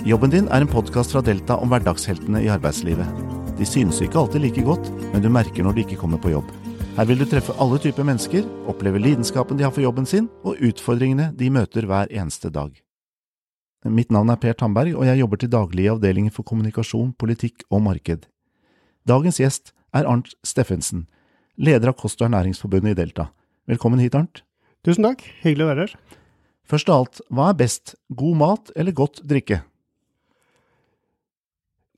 Jobben din er en podkast fra Delta om hverdagsheltene i arbeidslivet. De synes ikke alltid like godt, men du merker når de ikke kommer på jobb. Her vil du treffe alle typer mennesker, oppleve lidenskapen de har for jobben sin, og utfordringene de møter hver eneste dag. Mitt navn er Per Tamberg, og jeg jobber til daglig i avdelingen for kommunikasjon, politikk og marked. Dagens gjest er Arnt Steffensen, leder av Kost- og ernæringsforbundet i Delta. Velkommen hit, Arnt. Tusen takk, hyggelig å være her. Først av alt, hva er best, god mat eller godt drikke?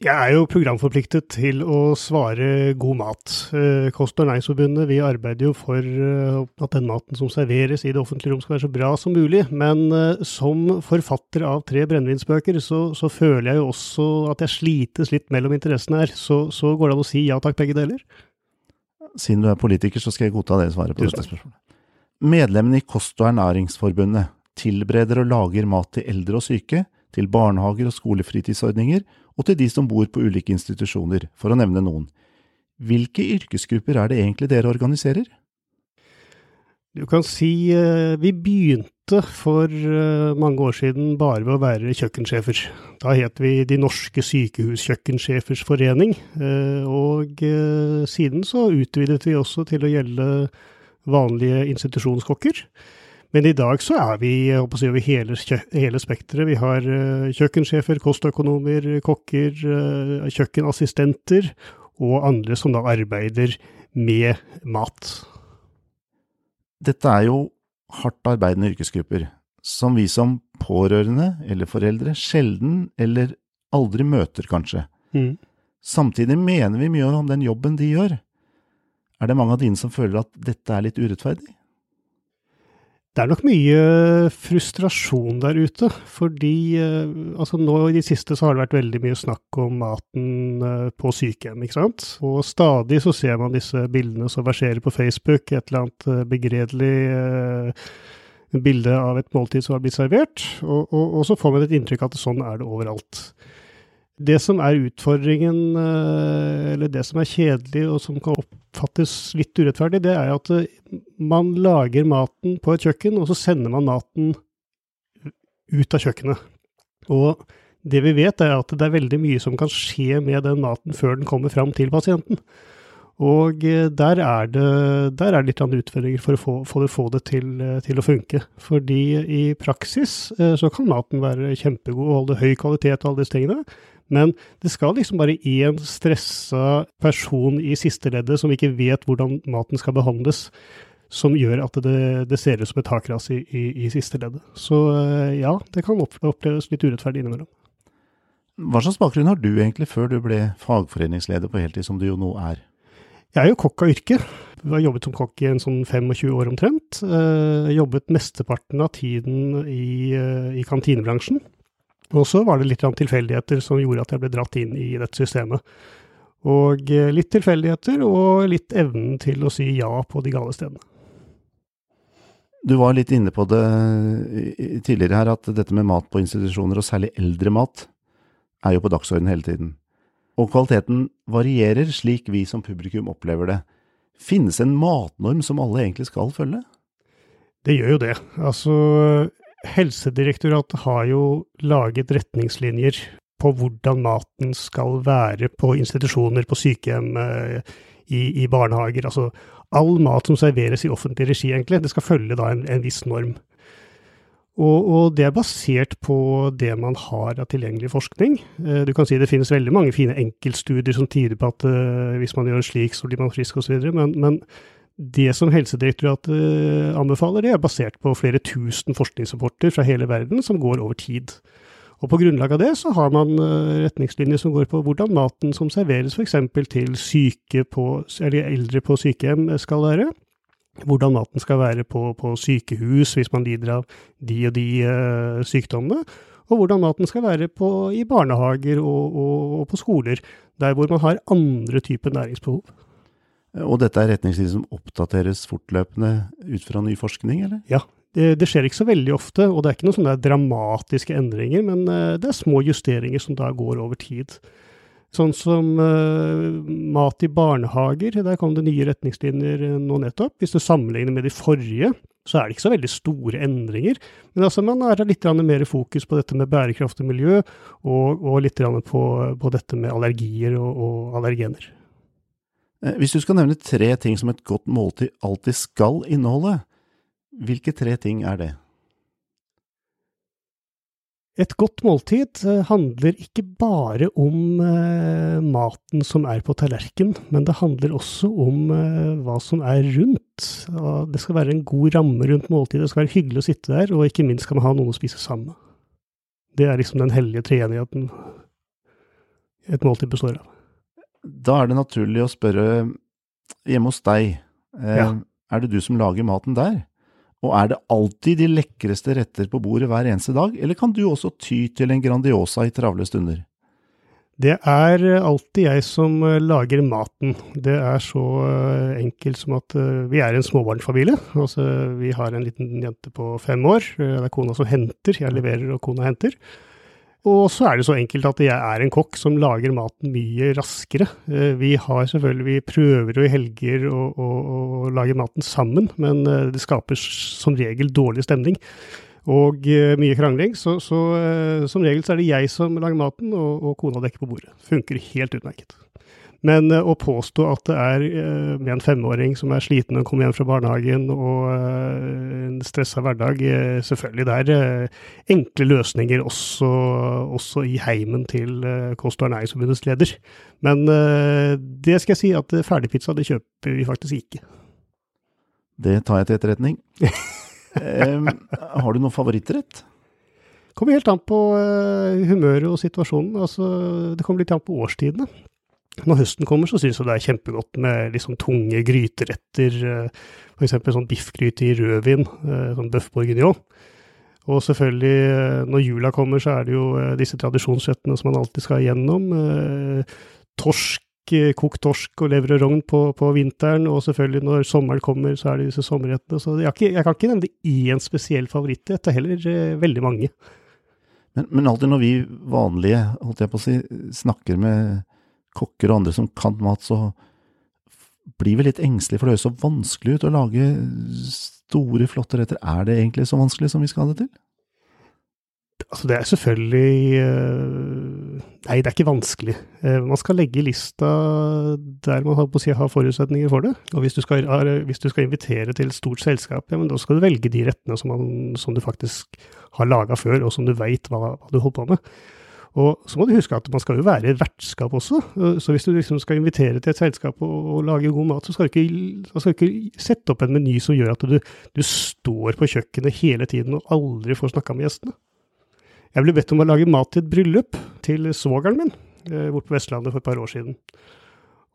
Jeg er jo programforpliktet til å svare god mat. Eh, Kost- og ernæringsforbundet vi arbeider jo for eh, at den maten som serveres i det offentlige rom skal være så bra som mulig. Men eh, som forfatter av tre brennevinsbøker, så, så, føler jeg jo også at jeg slites litt mellom interessene her. Så, så går det an å si ja takk, begge deler? Siden du er politiker, så skal jeg godta det svaret på dette spørsmålet. Medlemmene i Kost- og ernæringsforbundet tilbereder og lager mat til eldre og syke, til barnehager og skolefritidsordninger, og til de som bor på ulike institusjoner, for å nevne noen. Hvilke yrkesgrupper er det egentlig dere organiserer? Du kan si eh, vi begynte for eh, mange år siden bare ved å være kjøkkensjefer. Da het vi De norske sykehuskjøkkensjefers forening, eh, og siden så utvidet vi også til å gjelde vanlige institusjonskokker. Men i dag så er vi si, over hele, hele spekteret. Vi har uh, kjøkkensjefer, kostøkonomer, kokker, uh, kjøkkenassistenter og andre som da arbeider med mat. Dette er jo hardt arbeidende yrkesgrupper, som vi som pårørende eller foreldre sjelden eller aldri møter, kanskje. Mm. Samtidig mener vi mye om den jobben de gjør. Er det mange av dine som føler at dette er litt urettferdig? Det er nok mye frustrasjon der ute, fordi eh, altså nå i det siste så har det vært veldig mye snakk om maten eh, på sykehjem, ikke sant. Og stadig så ser man disse bildene som verserer på Facebook, et eller annet eh, begredelig bilde av et måltid som har blitt servert, og, og, og så får man et inntrykk av at sånn er det overalt. Det som er utfordringen, eh, eller det som er kjedelig og som kan oppfattes litt urettferdig, det er at eh, man lager maten på et kjøkken, og så sender man maten ut av kjøkkenet. Og det vi vet, er at det er veldig mye som kan skje med den maten før den kommer fram til pasienten. Og eh, der er det, der er det litt utfordringer for å få, for å få det til, til, å funke. Fordi i praksis så kan maten være kjempegod og holde høy kvalitet og alle disse tingene. Men det skal liksom bare én stressa person i siste leddet som ikke vet hvordan maten skal behandles, som gjør at det, det ser ut som et takras i, i, i, siste leddet. Så eh, ja, det kan oppleves litt urettferdig innimellom. Hva slags bakgrunn har du egentlig før du ble fagforeningsleder på heltid, som du jo nå er? Jeg er jo kokk av yrke. Jeg har jobbet som kokk i en sånn 25 år omtrent. Jeg eh, jobbet mesteparten av tiden i, eh, i kantinebransjen. Og så var det litt tilfeldigheter som gjorde at jeg ble dratt inn i dette systemet. Og eh, litt tilfeldigheter og litt evnen til å si ja på de gale stedene. Du var litt inne på det eh, tidligere her, at dette med mat på institusjoner, og særlig eldre mat, er jo på dagsordenen hele tiden. Og kvaliteten varierer slik vi som publikum opplever det. Finnes en matnorm som alle egentlig skal følge? Det gjør jo det. Altså, Helsedirektoratet har jo laget retningslinjer på hvordan maten skal være på institusjoner, på sykehjem, eh, i, i barnehager. Altså all mat som serveres i offentlig regi, egentlig, det skal følge da en, en viss norm. Og, og, det er basert på det man har av tilgjengelig forskning. Eh, du kan si det finnes veldig mange fine enkeltstudier som tyder på at uh, hvis man gjør slik, så blir man frisk osv., men, men det som Helsedirektoratet eh, anbefaler, det er basert på flere tusen forskningsrapporter fra hele verden som går over tid. Og På grunnlag av det så har man eh, retningslinjer som går på hvordan maten som serveres f.eks. til syke på, eller eldre på sykehjem skal være. Hvordan maten skal være på, på sykehus hvis man lider av de og de uh, sykdommene. Og hvordan maten skal være på, i barnehager og, og, og på skoler, der hvor man har andre typer næringsbehov. Og dette er retningslinjer som oppdateres fortløpende ut fra ny forskning, eller? Ja, det, det, skjer ikke så veldig ofte, og det er ikke noen sånne dramatiske endringer, men uh, det er små justeringer som da går over tid. Sånn som uh, mat i barnehager, der kom det nye retningslinjer nå nettopp. Hvis du sammenligner med de forrige, så er det ikke så veldig store endringer. Men altså man har litt mer fokus på dette med bærekraftig miljø, og, og litt på, på, dette med allergier og, og allergener. Eh, hvis du skal nevne tre ting som et godt måltid alltid skal inneholde, hvilke tre ting er det? Et godt måltid eh, handler ikke bare om eh, maten som er på tallerkenen, men det handler også om hva som er rundt. Det skal være en god ramme rundt måltidet, det skal være hyggelig å sitte der, og ikke minst skal man ha noen å spise sammen med. Det er liksom den hellige treenigheten et måltid består av. Da er det naturlig å spørre, hjemme hos deg, eh, Ja. er det du som lager maten der? Og er det alltid de lekreste retter på bordet hver eneste dag, eller kan du også ty til en Grandiosa i travle stunder? Det er alltid jeg som eh, lager maten. Det er så eh, enkelt som at eh, vi er en småbarnsfamilie. Altså, vi har en liten jente på fem år. Det er kona som henter. Jeg leverer, og kona henter. Og så er det så enkelt at jeg er en kokk som lager maten mye raskere. Eh, Vi har selvfølgelig, vi prøver jo i helger å, å, å lage maten sammen, men eh, det skaper som regel dårlig stemning og eh, mye krangling. Så, så som regel så er det jeg som lager maten, og, og kona dekker på bordet. Funker helt utmerket. Men eh, å påstå at det er eh, med en femåring som er sliten og kommer hjem fra barnehagen og eh, en stressa hverdag, selvfølgelig det er enkle løsninger også, også i heimen til Kost- og ernæringsforbundets leder. Men det skal jeg si at ferdigpizza det kjøper vi faktisk ikke. Det tar jeg til etterretning. um, har du noen favorittrett? kommer helt an på humøret og situasjonen. Altså, det kommer litt an på årstidene. Når høsten kommer, så syns jeg det er kjempegodt med liksom tunge gryteretter. Uh, F.eks. sånn biffgryte i rødvin, eh, sånn bøff bourguignon. Og selvfølgelig, eh, når jula kommer, så er det jo eh, disse tradisjonsrettene som man alltid skal igjennom. Eh, torsk, eh, kokt torsk og lever og rogn på, på vinteren, og selvfølgelig når sommeren kommer, så er det disse sommerrettene. Så jeg, ikke, jeg kan ikke nevne én spesiell favorittrett, det er heller eh, veldig mange. Men, men alltid når vi vanlige, holdt jeg på å si, snakker med kokker og andre som kan mat, så blir vi litt engstelige, for det høres så vanskelig ut å lage store, flotte retter. Er det egentlig så vanskelig som vi skal ha det til? Altså, det er selvfølgelig øh, Nei, det er ikke vanskelig. Eh, man skal legge lista der man har, på å si, har forutsetninger for det. Og hvis du, skal, hvis du skal invitere til et stort selskap, ja, men da skal du velge de rettene som, man, som du faktisk har laga før, og som du veit hva, hva du holder på med. Og så må du huske at man skal jo være vertskap også. Eh, Så hvis du liksom skal invitere til et selskap og, og lage god mat, så skal du ikke, skal du ikke sette opp en meny som gjør at du, du står på kjøkkenet hele tiden og aldri får snakka med gjestene. Jeg ble bedt om å lage mat til et bryllup til svogeren min bort borte på Vestlandet for et par år siden.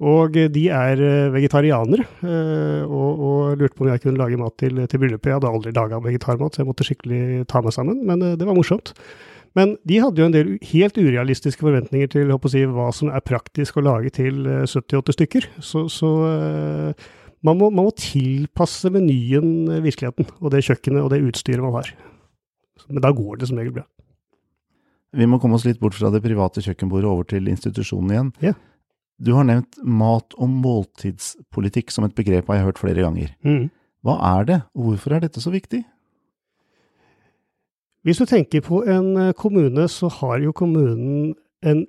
Og eh, de er eh, vegetarianere, eh, og, og lurte på om jeg kunne lage mat til, til bryllupet. Jeg hadde aldri laga vegetarmat, så jeg måtte skikkelig ta meg sammen, men eh, det var morsomt. Men de hadde jo en del helt urealistiske forventninger til si, hva som er praktisk å lage til eh, 78 stykker. Så, så eh, man, må, man må tilpasse menyen eh, virkeligheten, og det kjøkkenet og det utstyret man har. Men da går det som regel bra. Vi må komme oss litt bort fra det private kjøkkenbordet over til institusjonen igjen. Ja. Du har nevnt mat- og måltidspolitikk som et begrep jeg har hørt flere ganger. Mm. Hva er det, og hvorfor er dette så viktig? Hvis du tenker på en eh, kommune, så har jo kommunen en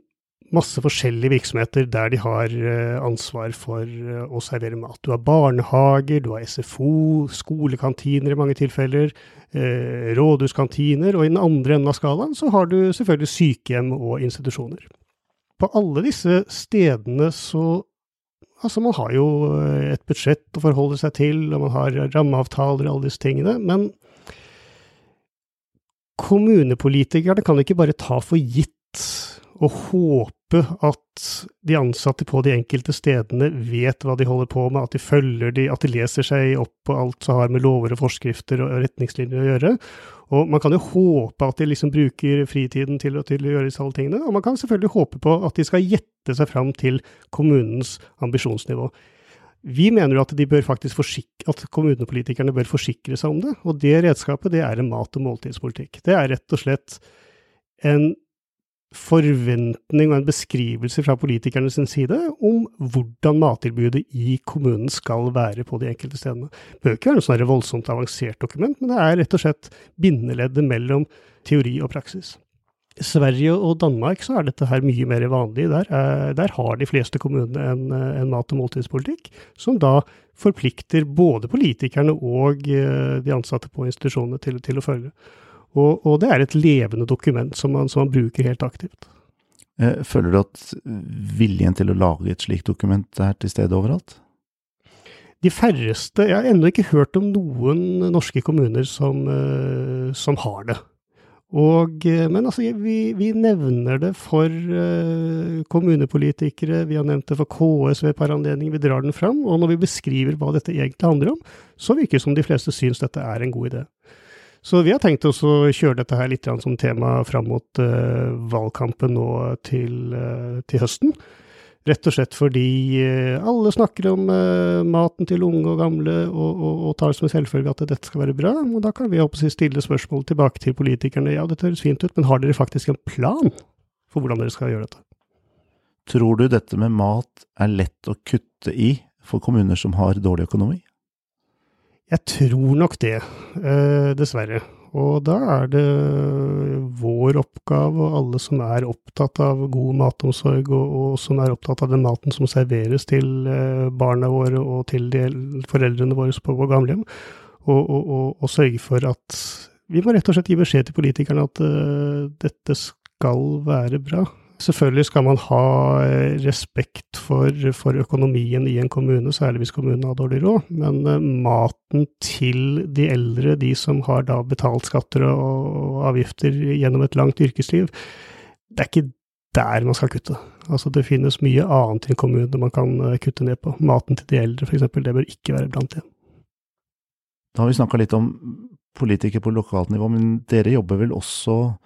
masse forskjellige virksomheter der de har eh, ansvar for eh, å servere mat. Du har barnehager, du har SFO, skolekantiner i mange tilfeller, rådhuskantiner, og i den andre enden av skalaen så har du selvfølgelig sykehjem og institusjoner. På alle disse stedene så Altså, man har jo et budsjett å forholde seg til, og man har rammeavtaler og alle disse tingene, men kommunepolitikerne kan ikke bare ta for gitt og håpe at de ansatte på de enkelte stedene vet hva de holder på med, at de følger de, at de leser seg opp på alt som har med lover og forskrifter og retningslinjer å gjøre. Og man kan jo håpe at de liksom bruker fritiden til, til å gjøre disse alle tingene, og man kan selvfølgelig håpe på at de skal gjette seg fram til kommunens ambisjonsnivå. Vi mener jo at, at kommunepolitikerne bør forsikre seg om det, og det redskapet det er en mat- og måltidspolitikk. Det er rett og slett en forventning og en beskrivelse fra politikerne sin side om hvordan mattilbudet i kommunen skal være på de enkelte stedene. Det bør ikke være noe sånn voldsomt avansert dokument, men det er rett og slett bindeleddet mellom teori og praksis. Sverige og Danmark så er dette her mye mer vanlig. Der, er, der har de fleste kommunene en, en mat- og måltidspolitikk, som da forplikter både politikerne og eh, de ansatte på institusjonene til, til å følge. Og, og, det er et levende dokument som man, som man bruker helt aktivt. Eh, føler du at viljen til å lage et slikt dokument er til stede overalt? De færreste Jeg har ennå ikke hørt om noen norske kommuner som, eh, som har det. Og, eh, men altså, vi, vi, nevner det for uh, kommunepolitikere, vi har nevnt det for KS ved et par anledninger, vi drar den fram. Og når vi beskriver hva dette egentlig handler om, så virker det som de fleste syns dette er en god idé. Så vi har tenkt oss å kjøre dette her litt som tema fram mot uh, valgkampen nå til, til, høsten. Rett og slett fordi uh, alle snakker om maten til unge og gamle, og, og, og tar som en selvfølge at dette skal være bra. Og da kan vi si, stille spørsmål tilbake til politikerne. Ja, dette høres fint ut, men har dere faktisk en plan for hvordan dere skal gjøre dette? Tror du dette med mat er lett å kutte i for kommuner som har dårlig økonomi? Jeg tror nok det, eh, dessverre. Og da er det vår oppgave, og alle som er opptatt av god matomsorg, og, og, som er opptatt av den maten som serveres til eh, barna våre og til de foreldrene våre på, vår gamlehjem, å sørge for at Vi må rett og slett gi beskjed til politikerne at uh, dette skal være bra. Selvfølgelig skal man ha eh, respekt for, for, økonomien i en kommune, særlig hvis kommunen har dårlig råd, men uh, maten til de eldre, de som har da betalt skatter og, avgifter gjennom et langt yrkesliv, det er ikke der man skal kutte. Altså Det finnes mye annet i en kommune man kan uh, kutte ned på. Maten til de eldre f.eks., det bør ikke være blant dem. Da har vi snakka litt om politikere på lokalt nivå, men dere jobber vel også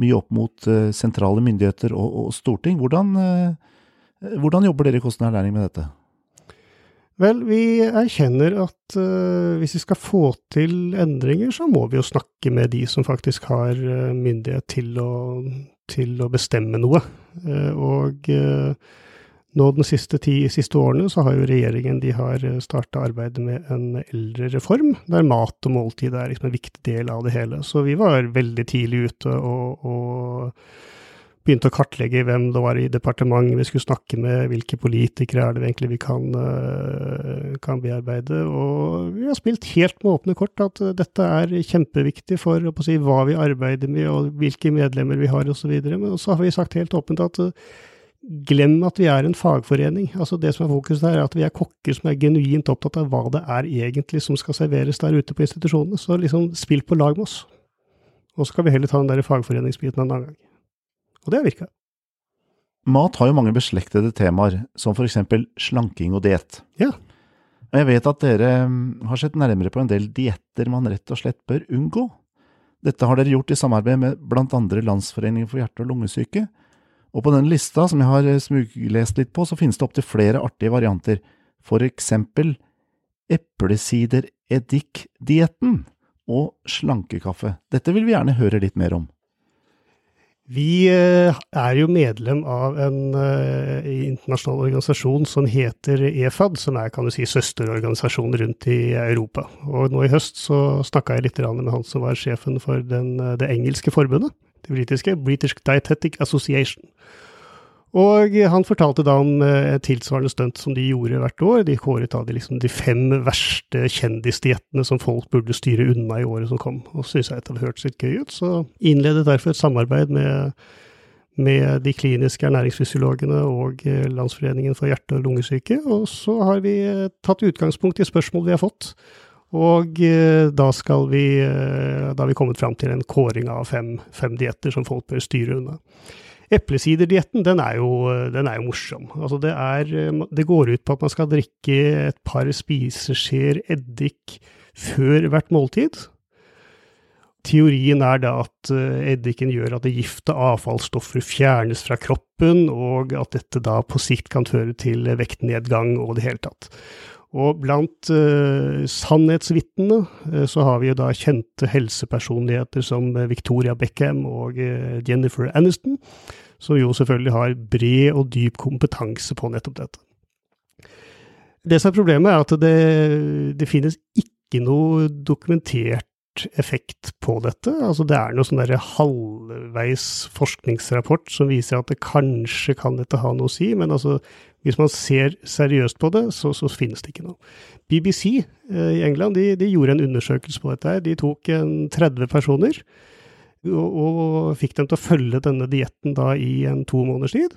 mye opp mot uh, sentrale myndigheter og, og storting. Hvordan, uh, hvordan, jobber dere i Kosten ernæring med dette? Vel, vi erkjenner at uh, hvis vi skal få til endringer, så må vi jo snakke med de som faktisk har myndighet til å, til å bestemme noe. og nå de siste ti siste årene så har jo regjeringen de har eh, starta arbeidet med en eldrereform, der mat og måltid er liksom en viktig del av det hele. Så vi var veldig tidlig ute og, og begynte å kartlegge hvem det var i departementet vi skulle snakke med, hvilke politikere er det egentlig vi kan, eh, kan bearbeide. Og vi har spilt helt med åpne kort at dette er kjempeviktig for å si, hva vi arbeider med og hvilke medlemmer vi har osv. Men så har vi sagt helt åpent at glem at vi er en fagforening. Altså Det som er fokuset her, er at vi er kokker som er genuint opptatt av hva det er egentlig som skal serveres der ute på institusjonene. Så liksom, spill på lag med oss. Og så skal vi heller ta den der fagforeningsbiten en annen gang. Og det har virka. Mat har jo mange beslektede temaer, som for eksempel slanking og diett. Ja. Og jeg vet at dere mm, har sett nærmere på en del dietter man rett og slett bør unngå. Dette har dere gjort i samarbeid med blant andre Landsforeningen for hjerte- og lungesyke, og på den lista som jeg har eh, smuglest litt på, så finnes det opptil flere artige varianter, for eksempel eplesider-eddik-dietten og slankekaffe. Dette vil vi gjerne høre litt mer om. Vi eh, er jo medlem av en uh, internasjonal organisasjon som heter EFAD, som er kan du si, søsterorganisasjon rundt i Europa. Og nå i høst så snakka jeg litt med han som var sjefen for den, det engelske forbundet det britiske, British Dietetic Association. Og han fortalte da om eh, et tilsvarende stunt som de gjorde hvert år. De kåret da de, liksom, de fem verste kjendisdiettene som folk burde styre unna i året som kom. Og syntes jeg det hørtes litt gøy ut, så innledet derfor et samarbeid med, med de kliniske ernæringsfysiologene og eh, Landsforeningen for hjerte- og lungesyke. Og så har vi eh, tatt utgangspunkt i spørsmål vi har fått. Og eh, da, skal vi, eh, da har vi kommet fram til en kåring av fem, fem dietter som folk bør styre unna. Eplesiderdietten, den, jo, den er jo morsom. Altså det, er, det går ut på at man skal drikke et par spiseskjeer eddik før hvert måltid. Teorien er da at eh, eddiken gjør at det gifte avfallsstoffer fjernes fra kroppen, og at dette da på sikt kan føre til vektnedgang og det hele tatt. Og blant uh, sannhetsvitnene uh, så har vi jo da kjente helsepersonligheter som Victoria Beckham og uh, Jennifer Aniston, som jo selvfølgelig har bred og dyp kompetanse på nettopp dette. Det som er problemet, er at det, det finnes ikke noe dokumentert effekt på dette. Altså det er noe sånn derre halvveis forskningsrapport som viser at det kanskje kan dette ha noe å si, men altså hvis man ser seriøst på det, så, så finnes det ikke noe. BBC eh, i England de, de, gjorde en undersøkelse på dette. De tok en 30 personer og, og fikk dem til å følge denne dietten i en to måneders tid.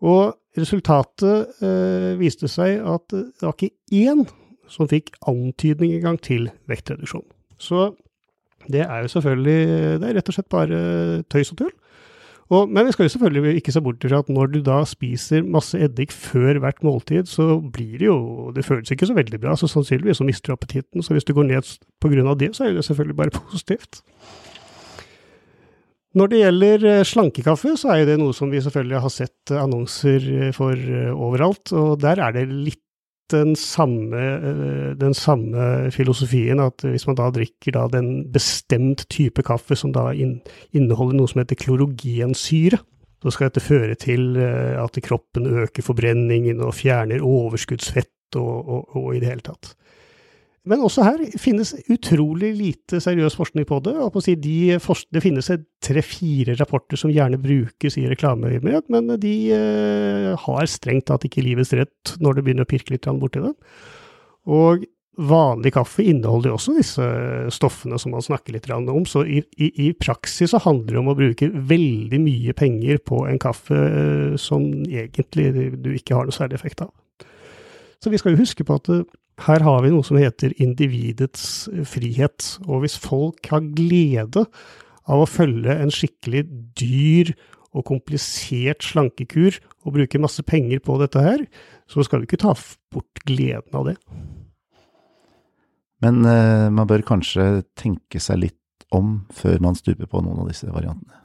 Og resultatet eh, viste seg at det var ikke én som fikk antydning engang til vektreduksjon. Så det er jo selvfølgelig Det er rett og slett bare tøys og tull. Og, men vi skal jo selvfølgelig ikke se bort fra at når du da spiser masse eddik før hvert måltid, så blir det jo Det føles ikke så veldig bra, så sannsynligvis så mister du appetitten. Så hvis du går ned pga. det, så er det selvfølgelig bare positivt. Når det gjelder eh, slankekaffe, så er det noe som vi selvfølgelig har sett eh, annonser eh, for overalt, og der er det litt den samme, den samme filosofien, at hvis man da drikker da den bestemt type kaffe som da inneholder noe som heter klorogensyre, så skal dette føre til at kroppen øker forbrenningen og fjerner overskuddsfett og, og, og i det hele tatt. Men også her finnes utrolig lite seriøs forskning på det. og på å si de, det finnes tre-fire rapporter som gjerne brukes i reklameøyemed, men de uh, har strengt tatt ikke livets rett når det begynner å pirke litt borti det. Og vanlig kaffe inneholder jo også disse stoffene som man snakker litt om, så i, i, i, praksis så handler det om å bruke veldig mye penger på en kaffe uh, som egentlig du ikke har noe særlig effekt av. Så vi skal jo huske på at her har vi noe som heter individets frihet, og hvis folk har glede av å følge en skikkelig dyr og komplisert slankekur og bruke masse penger på dette her, så skal vi ikke ta bort gleden av det. Men uh, man bør kanskje tenke seg litt om før man stuper på noen av disse variantene?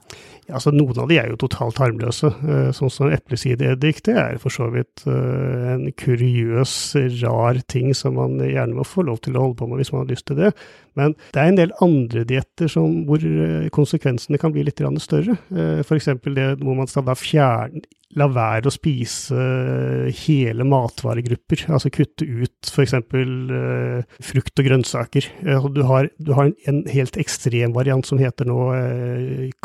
Ja, altså Noen av de er jo totalt harmløse. Eh, sånn som eplesideeddik, det er for så vidt eh, en kuriøs, rar ting som man gjerne må få lov til å holde på med hvis man har lyst til det. Men det er en del andre dietter hvor eh, konsekvensene kan bli litt større. F.eks. det hvor man skal da fjerne la være å spise hele matvaregrupper, altså kutte ut f.eks. Frukt og grønnsaker. Du, har, du har en, en, helt ekstrem variant som heter nå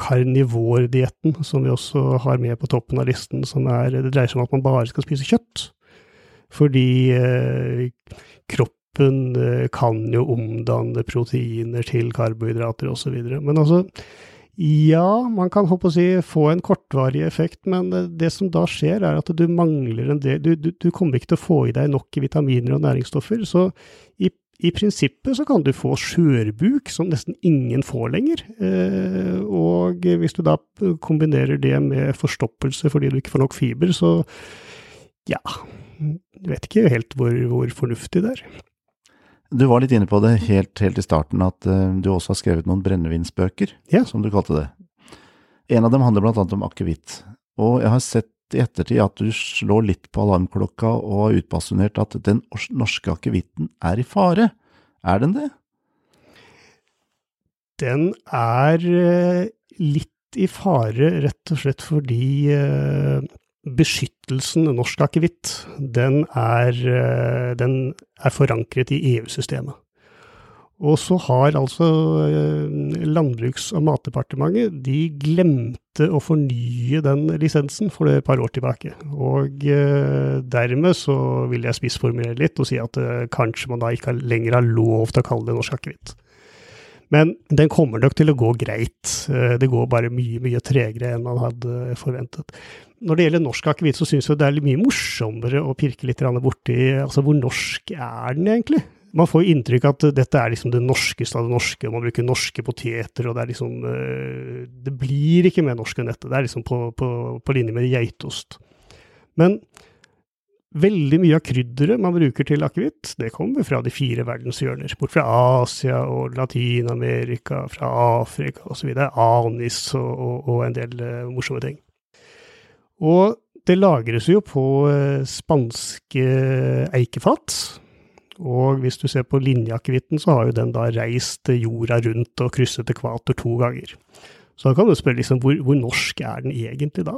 karnivordietten, som vi også har med på toppen av listen. som er, Det dreier seg om at man bare skal spise kjøtt. Fordi uh, kroppen kan jo omdanne proteiner til karbohydrater osv. Men altså ja, man kan håpe å si få en kortvarig effekt, men det som da skjer, er at du mangler en del Du, du, du kommer ikke til å få i deg nok vitaminer og næringsstoffer. Så i, i prinsippet så kan du få skjørbuk, som nesten ingen får lenger. Eh, og hvis du da kombinerer det med forstoppelse fordi du ikke får nok fiber, så ja Jeg vet ikke helt hvor, hvor fornuftig det er. Du var litt inne på det helt, helt i starten, at uh, du også har skrevet noen brennevinsbøker, ja. som du kalte det. En av dem handler annet om akevitt. Og jeg har sett i ettertid at du slår litt på alarmklokka og har utbasunert at den norske akevitten er i fare. Er den det? Den er uh, litt i fare rett og slett fordi uh, beskyttelsen norsk akevitt, den, eh, den, er forankret i EU-systemet. Og så har altså eh, Landbruks- og matdepartementet de glemte å fornye den lisensen for et par år tilbake. Og eh, dermed så vil jeg spissformulere litt og si at kanskje man da ikke lenger har lov til å kalle det norsk akevitt. Men den kommer nok til å gå greit. Det går bare mye, mye tregere enn man hadde forventet når det gjelder norsk akevitt, så syns jeg det er mye morsommere å pirke litt borti altså hvor norsk er den egentlig? Man får inntrykk av at dette er liksom det norskeste av det norske, man bruker norske poteter, og det er liksom eh, Det blir ikke mer norsk enn dette. Det er liksom på, på, på linje med geitost. Men veldig mye av krydderet man bruker til akevitt, det kommer fra de fire verdenshjørner. Bort fra Asia og Latin-Amerika, fra Afrika osv. Anis og, og, og en del uh, morsomme ting. Og det lagres jo på uh, spanske eikefat. Og hvis du ser på linjeakevitten, så har jo den da reist jorda rundt og krysset ekvator to ganger. Så da kan du spørre liksom, hvor, hvor norsk er den egentlig da?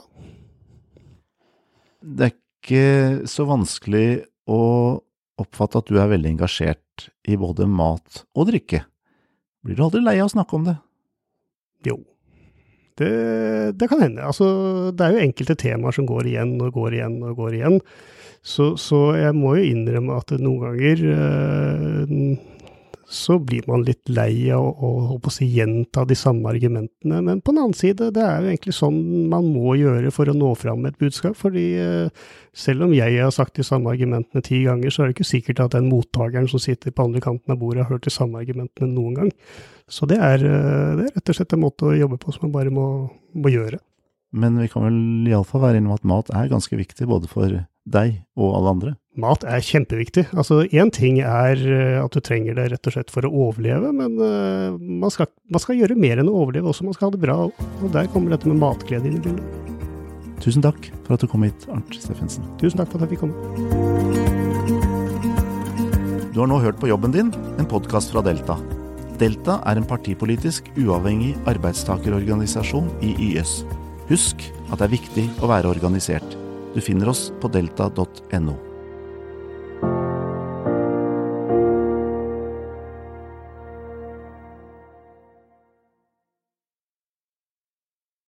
Det er ikke så vanskelig å oppfatte at du er veldig engasjert i både mat og drikke. Blir du aldri lei av å snakke om det? Jo, det, det kan hende. Altså, det er jo enkelte temaer som går igjen og går igjen og går igjen. Så, så jeg må jo innrømme at noen ganger øh, så blir man litt lei av å, å, å si, gjenta de samme argumentene. Men på den annen side, det er jo egentlig sånn man må gjøre for å nå fram med et budskap. fordi eh, selv om jeg har sagt de samme argumentene ti ganger, så er det ikke sikkert at den mottakeren som sitter på andre kanten av bordet, har hørt de samme argumentene noen gang. Så det er, eh, det er rett og slett en måte å jobbe på som man bare må, må gjøre. Men vi kan vel iallfall være innom at mat er ganske viktig både for deg og alle andre? Mat er kjempeviktig. Altså, Én ting er eh, at du trenger det rett og slett for å overleve, men uh, man, skal, man, skal, gjøre mer enn å overleve også, man skal ha det bra. Og der kommer dette med matglede inn i bildet. Tusen takk for at du kom hit, Arnt Steffensen. Tusen takk for at jeg fikk komme. Du har nå hørt på Jobben din, en podkast fra Delta. Delta er en partipolitisk uavhengig arbeidstakerorganisasjon i YS. Husk at det er viktig å være organisert. Du finner oss på delta.no.